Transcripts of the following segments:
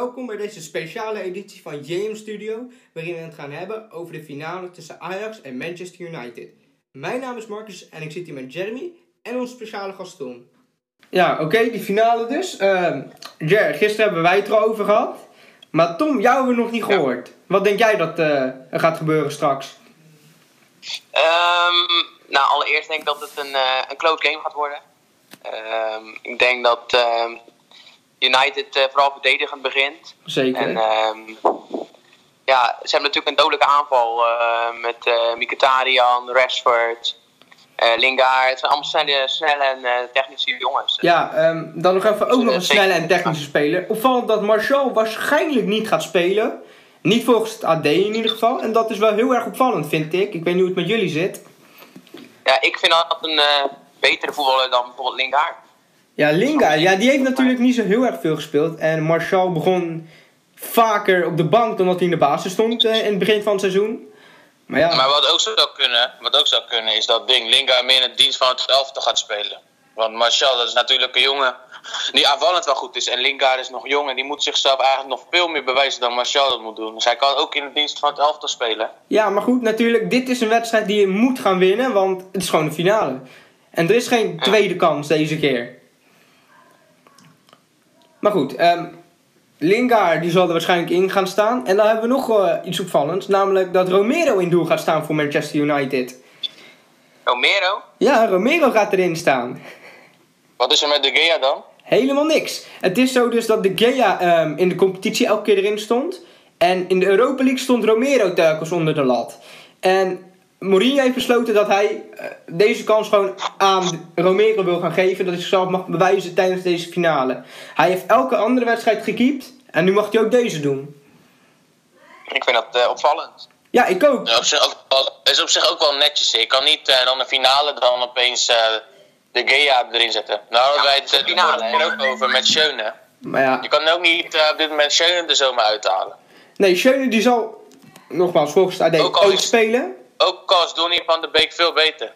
welkom bij deze speciale editie van JM Studio, waarin we het gaan hebben over de finale tussen Ajax en Manchester United. Mijn naam is Marcus en ik zit hier met Jeremy en onze speciale gast Tom. Ja, oké, die finale dus. Uh, Jer, gisteren hebben wij het erover gehad, maar Tom, jou hebben we nog niet gehoord. Wat denk jij dat uh, er gaat gebeuren straks? Um, nou, allereerst denk ik dat het een, uh, een close game gaat worden. Um, ik denk dat uh, United uh, vooral verdedigend begint. Zeker. En um, ja, ze hebben natuurlijk een dodelijke aanval uh, met uh, Mkhitaryan, Rashford, Lingard. Het zijn allemaal snelle, snelle en technische jongens. Ja, um, dan nog even ook nog een snelle en technische speler. Opvallend dat Martial waarschijnlijk niet gaat spelen. Niet volgens het AD in ieder geval. En dat is wel heel erg opvallend, vind ik. Ik weet niet hoe het met jullie zit. Ja, ik vind dat een betere voetballer dan bijvoorbeeld Lingard. Ja, Lingard, ja, die heeft natuurlijk niet zo heel erg veel gespeeld. En Martial begon vaker op de bank dan dat hij in de basis stond uh, in het begin van het seizoen. Maar, ja. maar wat, ook zou kunnen, wat ook zou kunnen is dat Ding Lingard meer in het dienst van het elftal gaat spelen. Want Martial, dat is natuurlijk een jongen die aanvallend wel goed is. En Lingard is nog jong en die moet zichzelf eigenlijk nog veel meer bewijzen dan Martial dat moet doen. Dus hij kan ook in het dienst van het elftal spelen. Ja, maar goed, natuurlijk, dit is een wedstrijd die je moet gaan winnen, want het is gewoon een finale. En er is geen tweede kans deze keer. Maar goed, um, Lingard die zal er waarschijnlijk in gaan staan. En dan hebben we nog uh, iets opvallends. Namelijk dat Romero in doel gaat staan voor Manchester United. Romero? Ja, Romero gaat erin staan. Wat is er met De Gea dan? Helemaal niks. Het is zo dus dat De Gea um, in de competitie elke keer erin stond. En in de Europa League stond Romero telkens onder de lat. En Mourinho heeft besloten dat hij uh, deze kans gewoon aan Romero wil gaan geven. Dat hij zichzelf mag bewijzen tijdens deze finale. Hij heeft elke andere wedstrijd gekiept. En nu mag hij ook deze doen. Ik vind dat uh, opvallend. Ja, ik ook. Ja, op zich ook wel, is op zich ook wel netjes. Je kan niet uh, dan de finale dan opeens de Gea erin zetten. Nou hadden ja, wij het de finale er ook over met Schöne. Maar ja. Je kan ook niet op dit moment Schöne er zomaar uithalen. Nee, Schöne die zal nogmaals volgens AD ook, ook spelen ook als Donny van de Beek veel beter.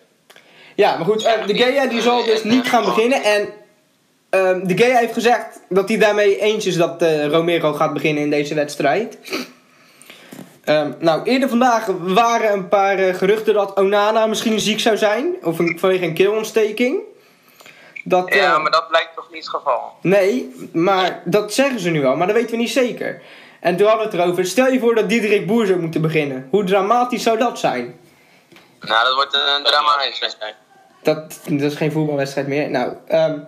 Ja, maar goed, uh, de Gea die zal dus niet gaan beginnen. En uh, de Gea heeft gezegd dat hij daarmee eens is dat uh, Romero gaat beginnen in deze wedstrijd. Um, nou, eerder vandaag waren een paar uh, geruchten dat Onana misschien ziek zou zijn. Of een, vanwege een keelontsteking. Dat, ja, maar dat blijkt toch niet het geval? Nee, maar dat zeggen ze nu wel, maar dat weten we niet zeker. En toen hadden we het erover. Stel je voor dat Diederik Boer zou moeten beginnen. Hoe dramatisch zou dat zijn? Nou, dat wordt een dramatische wedstrijd. Dat, dat is geen voetbalwedstrijd meer. Nou, um,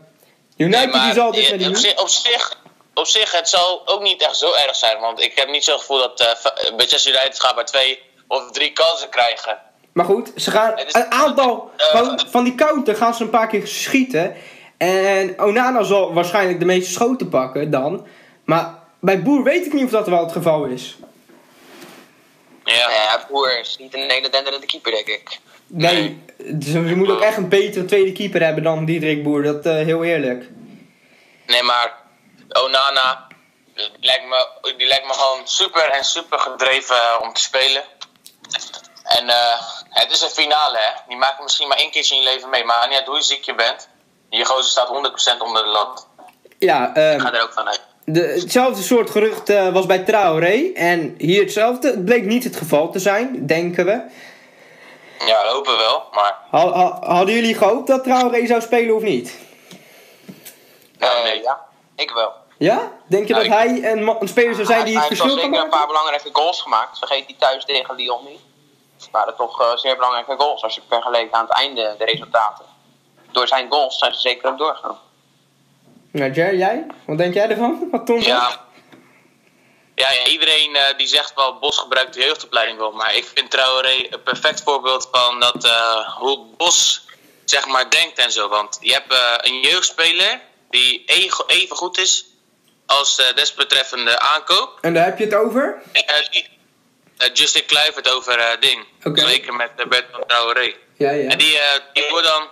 United nee, die zal dus op, zich, op, zich, op zich, het zal ook niet echt zo erg zijn. Want ik heb niet zo'n gevoel dat uh, Manchester United gaat bij twee of drie kansen krijgen. Maar goed, ze gaan een aantal uh, van die counter gaan ze een paar keer schieten. En Onana zal waarschijnlijk de meeste schoten pakken dan. Maar bij Boer weet ik niet of dat wel het geval is. Ja, ja Boer is niet een hele denderende keeper, denk ik. Nee, nee. Dus je moet ook echt een betere tweede keeper hebben dan Diederik Boer. Dat uh, heel eerlijk. Nee, maar Onana, die lijkt, me, die lijkt me gewoon super en super gedreven uh, om te spelen. En uh, het is een finale, hè. Die maakt misschien maar één keer in je leven mee. Maar niet uit hoe ziek je bent. Je gozer staat 100% onder de lat. Ja, Ik ga er ook vanuit de, hetzelfde soort gerucht uh, was bij Traoré. En hier hetzelfde. Het bleek niet het geval te zijn, denken we. Ja, hopen wel, maar... Ha, ha, hadden jullie gehoopt dat Traoré zou spelen of niet? Uh, nee, ja. Ik wel. Ja? Denk je dat hij een, een, speler zou zijn die het verschil kan maken? Hij heeft een paar belangrijke goals gemaakt. Vergeet die thuis tegen Lyon niet. Het waren toch uh, zeer belangrijke goals als je vergeleek aan het einde de resultaten. Door zijn goals zijn ze zeker ook doorgegaan. Nou, Jer, jij? Wat denk jij ervan? Wat Tom ja. Ja, ja, iedereen uh, die zegt wel, Bos gebruikt de jeugdopleiding wel. Maar ik vind Traoré een perfect voorbeeld van dat, uh, hoe Bos zeg maar denkt en zo. Want je hebt uh, een jeugdspeler die even, goed is als desbetreffende aankoop. En daar heb je het over? Justin Kluivert over ding. Okay. Zeker met Bert van Traoré. Ja, ja. En die, die wordt dan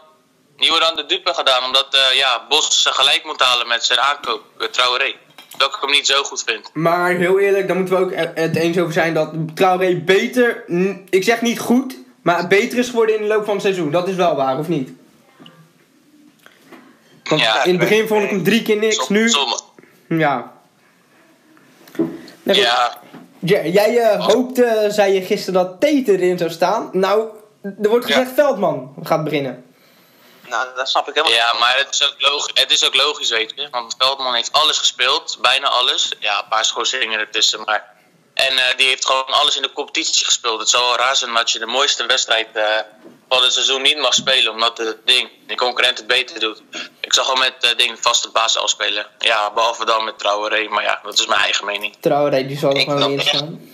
die wordt aan de dupe gedaan, omdat uh, ja, Bos gelijk moet halen met zijn aankoop, uh, Traoré. Dat ik hem niet zo goed vind. Maar heel eerlijk, daar moeten we ook het eens over zijn dat Traoré beter, ik zeg niet goed, maar beter is geworden in de loop van het seizoen. Dat is wel waar, of niet? Want ja, in het begin vond ik hem drie keer niks, nu... Ja. Ja, jij eh, hoopte, zei je gisteren, dat Tate erin zou staan. Nou, er wordt Ja. gezegd Veldman gaat beginnen. Nou, dat snap ik helemaal ja niet. maar het is, ook logisch, het is ook logisch, weet je. Want Veldman heeft alles gespeeld, bijna alles. Ja, een paar schorsingen ertussen, maar... En eh, die heeft gewoon alles in de competitie gespeeld. Het zou wel raar zijn dat je de mooiste wedstrijd eh, van het seizoen niet mag spelen, omdat de ding, de concurrent het beter doet. Ik zag al met uh, ding vaste basis al spelen. Ja, behalve dan met Traoré, maar ja, dat is mijn eigen mening. Traoré, die zal er in het. staan.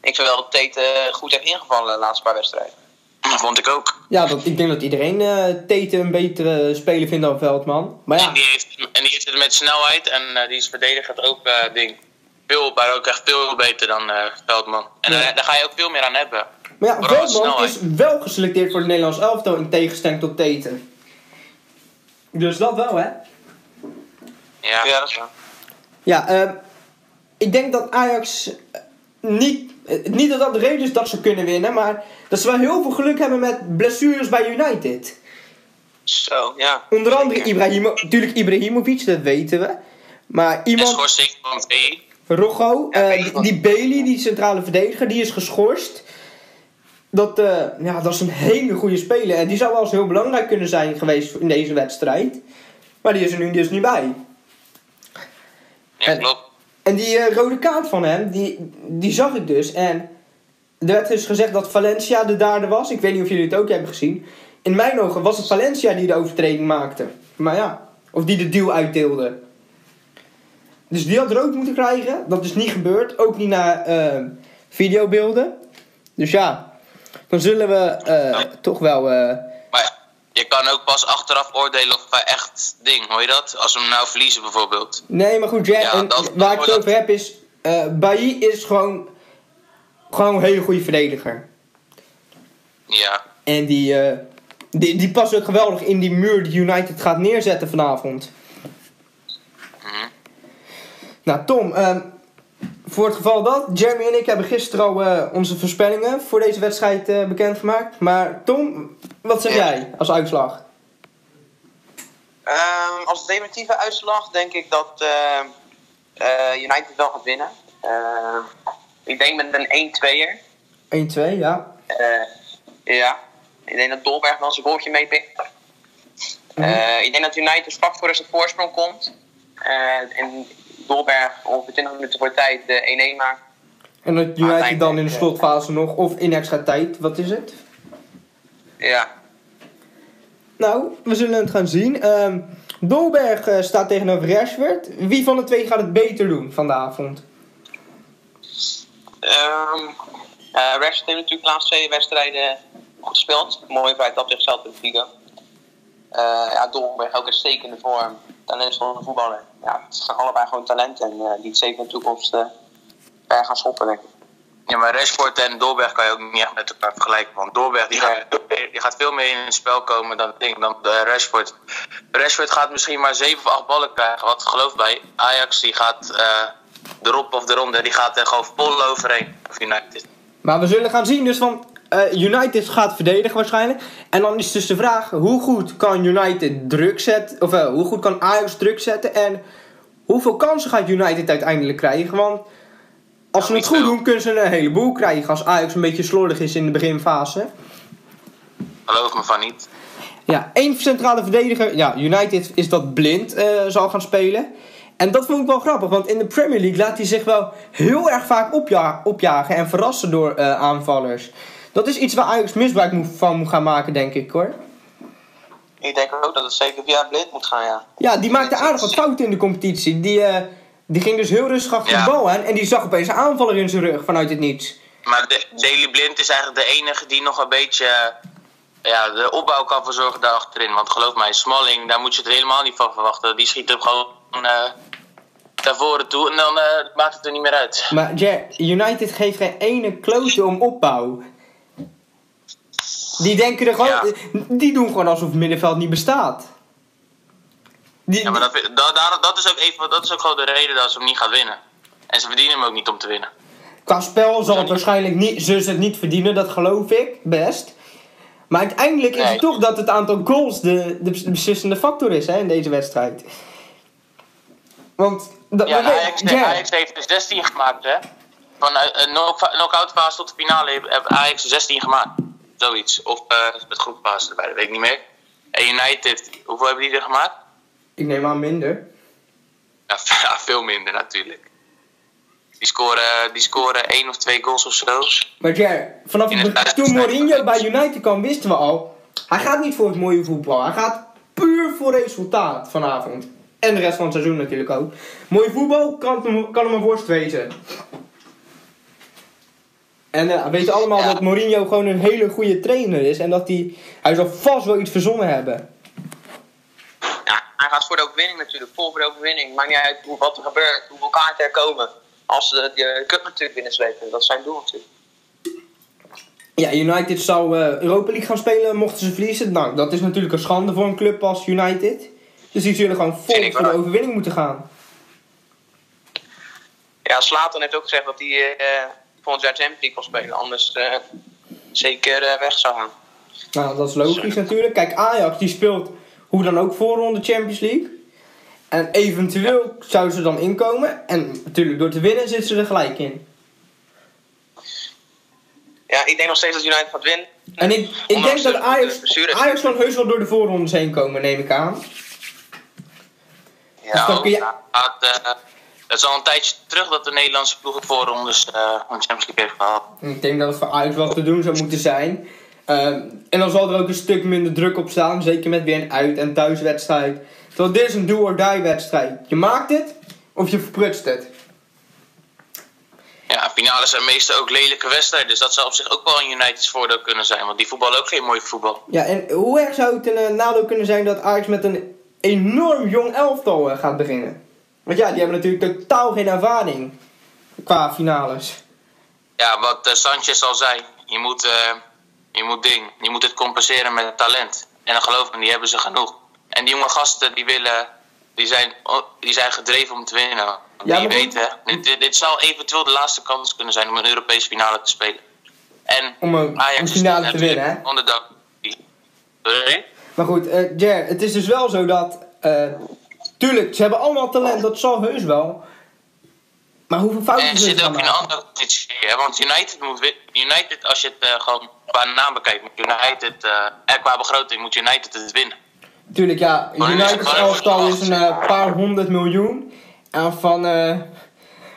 Ik vind wel dat Tate goed heeft ingevallen de laatste paar wedstrijden. Dat vond ik ook. Ja, dat, ik denk dat iedereen eh Tate een betere speler vindt dan Veldman. Maar ja, En, die heeft, en die heeft het met snelheid en eh, die is verdedigend ook eh, ding. Veel, maar ook echt veel beter dan eh, Veldman. En Ja. daar, daar ga je ook veel meer aan hebben. maar ja Vooral Veldman snelheid. is wel geselecteerd voor het Nederlands elftal in tegenstelling tot Tate. Dus dat wel, hè? Ja. Ja, dat is waar. Ja, ehm, ik denk dat Ajax niet, niet dat dat de reden is dat ze kunnen winnen, maar dat ze wel heel veel geluk hebben met blessures bij United. Zo, ja. Onder andere. Ibrahimo, natuurlijk Ibrahimovic, dat weten we. Maar iemand, schorsing van. Rocco, Ja, eh, die, Bailey, die centrale verdediger, die is geschorst. Dat, eh, ja, dat is een hele goede speler. En die zou wel eens heel belangrijk kunnen zijn geweest in deze wedstrijd. Maar die is er nu dus niet bij. Ja, klopt. En die eh, rode kaart van hem, die, die zag ik dus. En er werd dus gezegd dat Valencia de dader was. Ik weet niet of jullie het ook hebben gezien. In mijn ogen was het Valencia die de overtreding maakte. Maar ja, of die de deal uitdeelde. Dus die had rood moeten krijgen. Dat is niet gebeurd. Ook niet naar eh, videobeelden. Dus ja, dan zullen we eh, toch wel... je kan ook pas achteraf oordelen of hij echt ding, hoor je dat? Als we hem nou verliezen bijvoorbeeld. Nee, maar goed, ja, Ja, en dat- waar ik het dat- over heb is... Bailly is gewoon, gewoon een hele goede verdediger. Ja. En die, eh, die, die past ook geweldig in die muur die United gaat neerzetten vanavond. Mhm. Nou, Tom, ehm, voor het geval dat, Jeremy en ik hebben gisteren al eh, onze voorspellingen voor deze wedstrijd eh, bekendgemaakt. Maar Tom, wat zeg Ja. jij als uitslag? Ehm, als definitieve uitslag denk ik dat eh, United wel gaat winnen. Ehm, ik denk met een 1-2'er. 1-2, ja. Ja. Ik denk dat Dolberg wel zijn goaltje meepikt. Eh, ik denk dat United vlak voor op voorsprong komt. En Dolberg ongeveer 20 minuten voor tijd de 1-1 maakt. En dat United uiteindelijk, dan in de eh, slotfase nog, of in extra tijd, wat is het? Ja. Nou, we zullen het gaan zien. Ehm Dolberg eh, staat tegenover Rashford. Wie van de twee gaat het beter doen vanavond? Ehm eh, Rashford heeft natuurlijk de laatste twee wedstrijden goed gespeeld. Mooi feit dat zichzelf in Vigo. Eh ja, Dolberg ook een stekende vorm. Talentvolle voetballer. Ja, het zijn allebei gewoon talent en eh, die het zeker in de toekomst eh ver gaan schoppen, denk ik. Ja, maar Rashford en Dolberg kan je ook niet echt met elkaar vergelijken. Want Dolberg die gaat, die gaat veel meer in het spel komen dan, ding, dan eh, Rashford. Rashford gaat misschien maar 7 of 8 ballen krijgen. Wat geloof bij Ajax, die gaat eh de rop of de ronde, die gaat er gewoon vol overheen. Of United. Maar we zullen gaan zien dus van... eh, United gaat verdedigen waarschijnlijk. En dan is dus de vraag, hoe goed kan United druk zetten... Of eh, hoe goed kan Ajax druk zetten en... Hoeveel kansen gaat United uiteindelijk krijgen? Want als ze het goed doen, kunnen ze een heleboel krijgen. Als Ajax een beetje slordig is in de beginfase. Geloof me van niet. Ja, één centrale verdediger. Ja, United is dat blind eh, zal gaan spelen. En dat vond ik wel grappig, want in de Premier League laat hij zich wel heel erg vaak opja opjagen en verrassen door aanvallers. Dat is iets waar Ajax misbruik moet, van moet gaan maken, denk ik hoor. Ik denk ook dat het zeker via blind moet gaan, ja. Ja, die maakte aardig wat fouten in de competitie. Die, eh, die ging dus heel rustig achter Ja. de bal aan en die zag opeens een aanvaller in zijn rug vanuit het niets. Maar de, Daley Blind is eigenlijk de enige die nog een beetje eh, ja, de opbouw kan verzorgen daar achterin. Want geloof mij, Smalling, daar moet je het helemaal niet van verwachten. Die schiet hem gewoon eh naar voren toe en dan maakt het er niet meer uit. Maar Jer, United geeft geen ene klote om opbouw. Die denken er gewoon, Ja. die doen gewoon alsof het middenveld niet bestaat. Die, Ja, maar dat, dat, dat, is ook even, dat is ook gewoon de reden dat ze hem niet gaan winnen. En ze verdienen hem ook niet om te winnen. Qua spel zal het waarschijnlijk niet, ze het niet verdienen, dat geloof ik best. Maar uiteindelijk is Nee. het toch dat het aantal goals de, de beslissende factor is hè, in deze wedstrijd. Want Dat, Ja, Ajax, ja. Ajax heeft er 16 gemaakt, hè? Van eh, een knock- knock-out fase tot de finale heeft Ajax er 16 gemaakt. Zoiets. Of eh met groepfase erbij, dat weet ik niet meer. En United, hoeveel hebben die er gemaakt? Ik neem aan minder. Ja, veel minder natuurlijk. Die scoren, die scoren één of twee goals of zo. Maar ja, vanaf het toen. Mourinho bij United kwam, wisten we al. Hij gaat niet voor het mooie voetbal. Hij gaat puur voor resultaat vanavond. En de rest van het seizoen natuurlijk ook. Mooi voetbal kan kan hem een worst wezen. En eh, we weten allemaal Ja. dat Mourinho gewoon een hele goede trainer is. En dat hij, hij zal vast wel iets verzonnen hebben. Ja, hij gaat voor de overwinning natuurlijk, vol voor de overwinning. Maakt niet uit hoe, wat er gebeurt, hoeveel kaarten er komen. Als ze de cup natuurlijk binnenslepen, dat is zijn doel natuurlijk. Ja, United zou eh, Europa League gaan spelen mochten ze verliezen. Nou, dat is natuurlijk een schande voor een club als United. Dus die zullen gewoon vol voor de overwinning moeten gaan. Ja, Slatan heeft ook gezegd dat hij eh volgend jaar Champions League wil spelen. Anders eh, zeker eh, weg zou gaan. Nou, dat is logisch natuurlijk. Kijk, Ajax die speelt hoe dan ook voorronde Champions League. En eventueel zouden ze dan inkomen. En natuurlijk door te winnen zitten ze er gelijk in. Ja, ik denk nog steeds dat United gaat winnen. En ik, ik denk dat de Ajax. Ajax kan heus wel door de voorrondes heen komen, neem ik aan. Ja, Dus dan kun je- eh, het is al een tijdje terug dat de Nederlandse ploegen voorrondes eh van de Champions League heeft gehaald. Ik denk dat het voor Ajax wel te doen zou moeten zijn. Ehm, en dan zal er ook een stuk minder druk op staan. Zeker met weer een uit- en thuiswedstrijd. Terwijl dit is een do-or-die wedstrijd. Je maakt het of je verprutst het. Ja, finales zijn meestal ook lelijke wedstrijden. Dus dat zou op zich ook wel een Uniteds voordeel kunnen zijn. Want die voetballen ook geen mooi voetbal. Ja, en hoe erg zou het een eh, nadeel kunnen zijn dat Ajax met een enorm jong elftal eh, gaat beginnen? Want ja, die hebben natuurlijk totaal geen ervaring qua finales. Ja, wat eh, Sanchez al zei. Je moet, eh, je, moet ding, je moet het compenseren met talent. En dan geloof me, die hebben ze genoeg. En die jonge gasten die willen, die zijn, oh, die zijn gedreven om te winnen. Ja, weten, dit, dit, dit zou eventueel de laatste kans kunnen zijn om een Europese finale te spelen. En Om een, Ajax een is finale te winnen, hè? Onderdak. Maar goed, eh Jer, het is dus wel zo dat... tuurlijk, ze hebben allemaal talent, dat zal heus wel. Maar hoeveel fouten En ze zit ook in een andere positie. Hè? Want United moet United, als je het eh, gewoon qua naam bekijkt, moet United, eh, en qua begroting moet United het winnen. Tuurlijk, ja. Gewoon elftal is een eh, paar honderd miljoen. En van,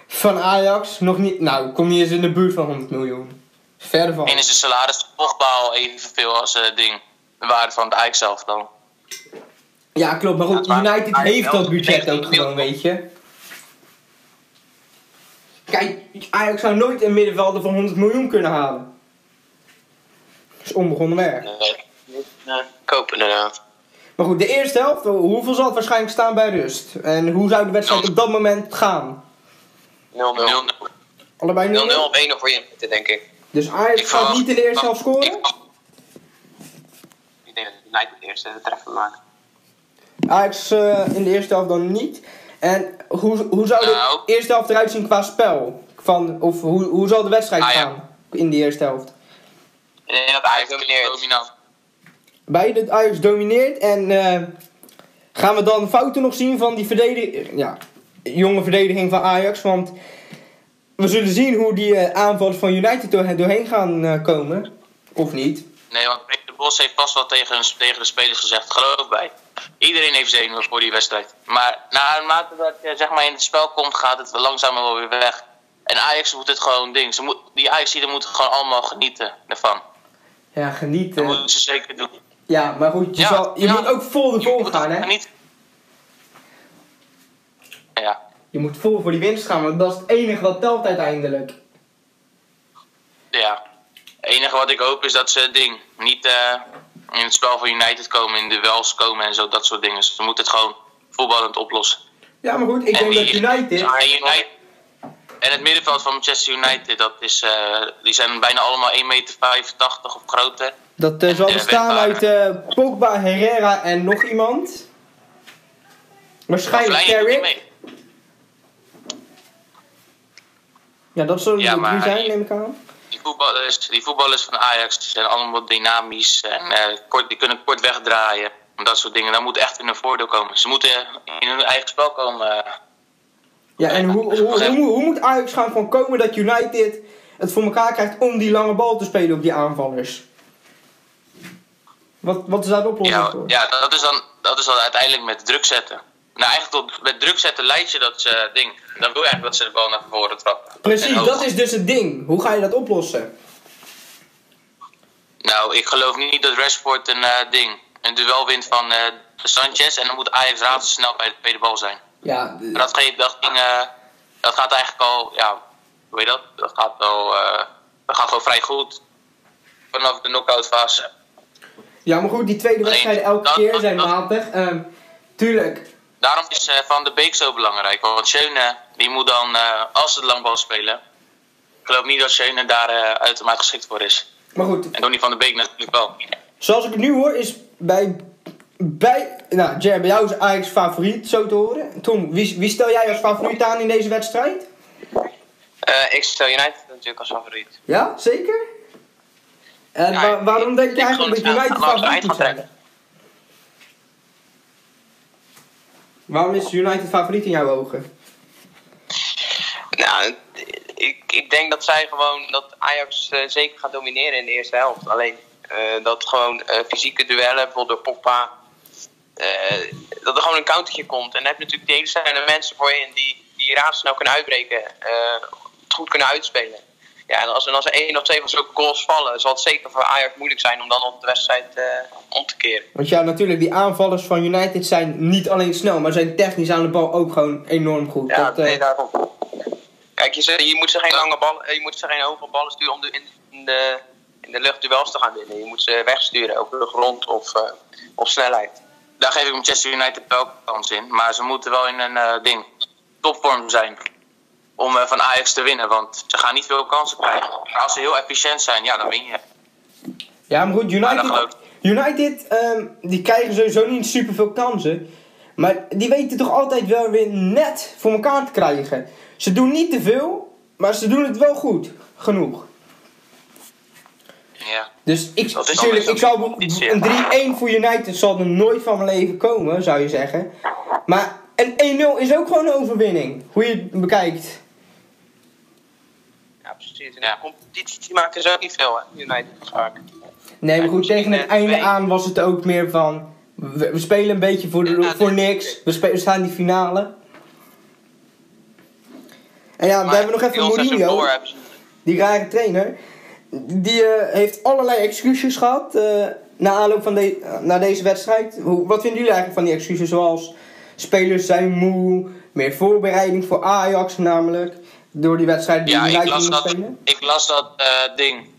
van Ajax nog niet... Nou, kom niet eens in de buurt van 100 miljoen. Verder van. En is de salaris Pogba al evenveel als ding, de waarde van het Ajax zelf dan. Ja, klopt. Maar goed, Ja, United maar heeft dat budget 19 ook gewoon, weet je. Kijk, Ajax zou nooit een middenvelder van 100 miljoen kunnen halen. Dat is onbegonnen werk. Nee, kopen inderdaad. Maar goed, de eerste helft, hoeveel zal het waarschijnlijk staan bij rust? En hoe zou de wedstrijd op dat moment gaan? 0-0. 0-0 0-0. Allebei 0-0? of 1 voor United, denk ik. Dus Ajax Ik gaat niet in de eerste helft scoren? Ik- Ik denk dat United de eerste treffer maakt. Ajax eh, in de eerste helft dan niet. En hoe, hoe zou de Nou. eerste helft eruit zien qua spel? Van, of hoe, hoe zal de wedstrijd Ah, ja. gaan in de eerste helft? Ik denk dat Ajax domineert. Dominant. Beide dat Ajax domineert en eh, gaan we dan fouten nog zien van die verdediging, ja, jonge verdediging van Ajax? Want we zullen zien hoe die eh, aanvallers van United door, doorheen gaan eh, komen. Of niet. Nee, want Peter de Bos heeft vast wel tegen, tegen de spelers gezegd, geloof bij. Iedereen heeft zenuwen voor die wedstrijd. Maar naarmate dat je zeg maar, in het spel komt, gaat het langzamer wel weer weg. En Ajax moet het gewoon ding. Ze moet, die ajax moeten gewoon allemaal genieten ervan. Ja, Dat genieten. moeten ze zeker doen. Ja, maar goed, je, Ja, zal, je ja. moet ook vol ervoor moet gaan, hè? genieten. Ja, Je moet vol voor die winst gaan, want dat is het enige wat telt uiteindelijk. ja. Het enige wat ik hoop is dat ze het ding niet eh, in het spel van United komen, in duels komen en zo, dat soort dingen. Ze moeten het gewoon voetballend oplossen. Ja, maar goed, ik En denk dat United... Ja, United. En het middenveld van Manchester United, dat is, eh, die zijn bijna allemaal 1,85 meter of groter. Dat eh, zal Eh, bestaan uit eh, Pogba, Herrera en nog iemand. Waarschijnlijk Carrick. Ja, dat zullen Ja, de drie maar zijn, neem ik aan. Die voetballers, die voetballers van Ajax zijn allemaal dynamisch en eh, kort, die kunnen kort wegdraaien. En dat soort dingen. Dat moet echt in hun voordeel komen. Ze moeten in hun eigen spel komen. eh. Ja, en hoe, hoe, hoe, moet Ajax gaan van komen dat United het voor elkaar krijgt om die lange bal te spelen op die aanvallers? Wat, wat is daar de oplossing Ja, voor? ja dat, is dan, dat is dan uiteindelijk met druk zetten. Nou, eigenlijk tot, met druk zetten leid je dat ding. Dan wil je eigenlijk dat ze de bal naar voren trappen. Precies, dat is dus het ding. Hoe ga je dat oplossen? Nou, ik geloof niet dat Rashford een eh, ding, een duel wint van eh, Sanchez. En dan moet Ajax razendsnel bij de tweede bal zijn. Ja, dat, geeft, dat, ging, eh, dat gaat eigenlijk al, ja, hoe weet je dat? Dat gaat al, eh, dat gaat wel vrij goed. Vanaf de knock-out fase. ja maar goed, die tweede wedstrijden elke dat- keer dat- zijn matig. Ehm, tuurlijk, Daarom is eh, Van de Beek zo belangrijk. Want Schöne, die moet dan, eh, als ze de langbal spelen. Ik geloof niet dat Schöne daar eh uitermate geschikt voor is. maar goed, En Donny van de Beek natuurlijk wel. zoals ik het nu hoor, is bij. bij nou, Jer, bij jou is Ajax favoriet, zo te horen. Tom, wie, wie stel jij als favoriet aan in deze wedstrijd? Eh, ik stel United natuurlijk als favoriet. Ja, zeker? En Ja, wa- waarom denk je eigenlijk dat United favoriet moet zijn? Waarom is United favoriet in jouw ogen? Nou, ik, ik denk dat zij gewoon dat Ajax eh, zeker gaat domineren in de eerste helft. Alleen eh, dat gewoon eh, fysieke duellen, bijvoorbeeld door eh, dat er gewoon een countertje komt. En dan heb natuurlijk die hele snelle mensen voor je die, die razendsnel kunnen uitbreken, het goed kunnen uitspelen. Ja, en als, en als er één of twee van zulke goals vallen, zal het zeker voor Ajax moeilijk zijn om dan op de wedstrijd eh, om te keren. Want ja, natuurlijk, die aanvallers van United zijn niet alleen snel, maar zijn technisch aan de bal ook gewoon enorm goed. Ja, dat, eh, nee, daarom. Kijk, je, je moet ze geen lange ballen, eh, je moet ze geen hoge ballen sturen om de, in, in de, in de lucht duels te gaan winnen. Je moet ze wegsturen, over de grond of eh, op snelheid. Daar geef ik Manchester United wel kans in. Maar ze moeten wel in een eh, ding topvorm zijn. Om eh, van Ajax te winnen. Want ze gaan niet veel kansen krijgen. Maar als ze heel efficiënt zijn, ja, dan win je. ja, maar goed, United, United ehm, die krijgen sowieso niet superveel kansen. Maar die weten toch altijd wel weer net voor elkaar te krijgen. Ze doen niet te veel, maar ze doen het wel goed. Genoeg. Ja. Dus ik, natuurlijk, ik zou een 3-1 voor United zal er nooit van mijn leven komen, zou je zeggen. Maar een 1-0 is ook gewoon een overwinning. Hoe je het bekijkt. Ja, precies. In Ja. de competitie maken ze ook niet veel, hè, United vaak. Nee, maar goed, tegen het einde aan was het ook meer van... We, we spelen een beetje voor, de, Ja, voor niks. We, spe- we staan in die finale. En ja, dan Maar hebben we nog even Mourinho. hebben Die rare trainer. Die eh, heeft allerlei excuses gehad. eh na aanloop van de, naar deze wedstrijd. Hoe, wat vinden jullie eigenlijk van die excuses? Zoals spelers zijn moe. Meer voorbereiding voor Ajax namelijk. Door die wedstrijd die Ja, ik las dat, spelen. ik las dat ding.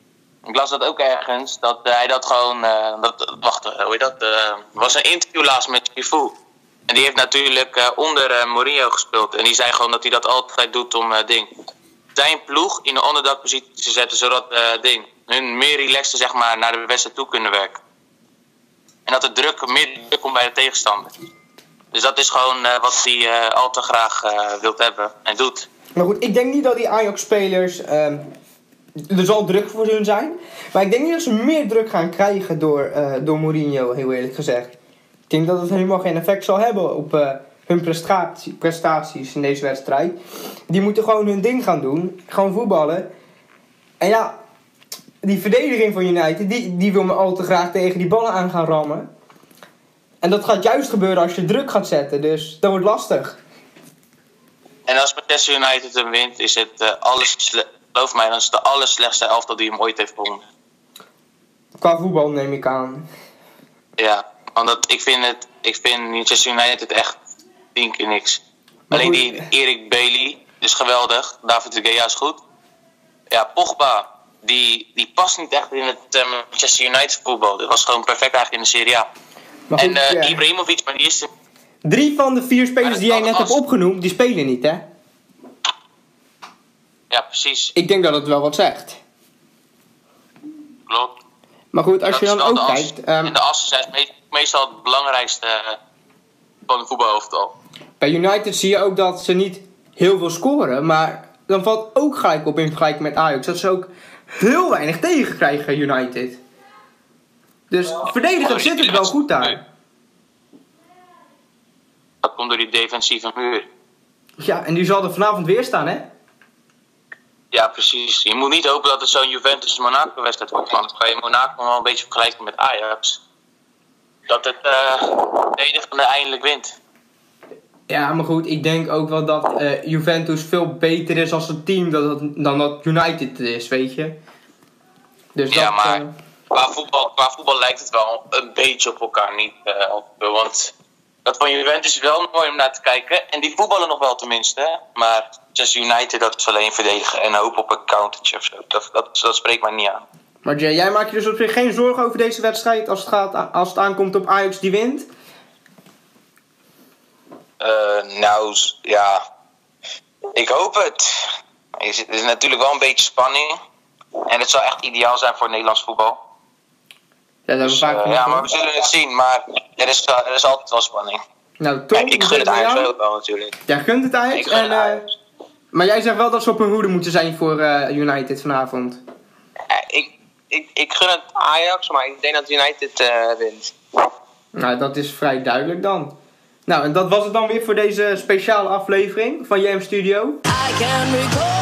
Ik las dat ook ergens. Dat hij dat gewoon. eh, dat, wacht, eh, hoe heet dat? eh, was een interview laatst met Chifu. En die heeft natuurlijk onder Mourinho gespeeld. En die zei gewoon dat hij dat altijd doet om ding. Zijn ploeg in een onderdagpositie te zetten, zodat ding. Hun meer relaxed zeg maar, naar de wedstrijd toe kunnen werken. En dat de druk meer druk komt bij de tegenstander. Dus dat is gewoon wat hij eh, al te graag eh wilt hebben en doet. Maar goed, ik denk niet dat die Ajax-spelers. ehm, er zal druk voor hun zijn. Maar ik denk niet dat ze meer druk gaan krijgen door, eh, door Mourinho, heel eerlijk gezegd. Ik denk dat het helemaal geen effect zal hebben op eh, hun prestatie, prestaties in deze wedstrijd. Die moeten gewoon hun ding gaan doen. Gewoon voetballen. En ja, die verdediging van United, die, die wil me al te graag tegen die ballen aan gaan rammen. En dat gaat juist gebeuren als je druk gaat zetten. Dus dat wordt lastig. En als Manchester United hem wint, is het eh alles, geloof mij, dan is het de allerslechtste elftal die hem ooit heeft gewonnen. Qua voetbal neem ik aan. Ja, want dat, ik vind het, ik vind Manchester United echt tien keer niks. Maar Alleen die Erik Bailey is geweldig, David de Gea is goed. Ja, Pogba, die, die past niet echt in het eh, Manchester United voetbal. Dat was gewoon perfect eigenlijk in de Serie A. Maar En goed, eh ja. Ibrahimovic, maar die is Drie van de vier spelers die jij net hebt opgenoemd, die spelen niet, hè? ja precies, Ik denk dat het wel wat zegt. klopt. Maar goed, als Dat je dan ook de kijkt, ehm, En de assen zijn me- meestal het belangrijkste eh, van een voetbalhoofdal. bij United zie je ook dat ze niet heel veel scoren, maar dan valt ook gelijk op in vergelijking met Ajax. Dat ze ook heel weinig tegenkrijgen, United. Dus verdedigend zit het wel goed daar. Komt door die defensieve muur. Ja, en die zal er vanavond weer staan, hè? Ja, precies. Je moet niet hopen dat het zo'n Juventus-Monaco-wedstrijd wordt. Want dan kan je Monaco wel een beetje vergelijken met Ajax. Dat het uh, eindelijk wint. Ja, maar goed, ik denk ook wel dat uh, Juventus veel beter is als een team dan, dan dat United is, weet je. Dus ja, dat, maar uh, qua, voetbal, qua voetbal lijkt het wel een beetje op elkaar niet. Uh, want dat van Juventus is wel mooi om naar te kijken. En die voetballen nog wel tenminste. Maar Manchester United, dat is alleen verdedigen en hoop op een countertje of zo. Dat, dat, dat spreekt mij niet aan. Maar Jay, jij maakt je dus op zich geen zorgen over deze wedstrijd als het, gaat, als het aankomt op Ajax die wint? Uh, nou, ja. Ik hoop het. Er is natuurlijk wel een beetje spanning. En het zou echt ideaal zijn voor Nederlands voetbal. Ja, dat dus, vaak uh, ja maar we zullen het zien. Maar er is, er is altijd wel spanning. Nou, Tom, ik gun het Ajax ook wel natuurlijk. Jij gunt het Ajax? Ik en, uh, maar jij zegt wel dat ze op hun hoede moeten zijn voor uh, United vanavond. Ja, ik, ik, ik gun het Ajax, maar ik denk dat United uh, wint. Nou, dat is vrij duidelijk dan. Nou, en dat was het dan weer voor deze speciale aflevering van JM Studio. I can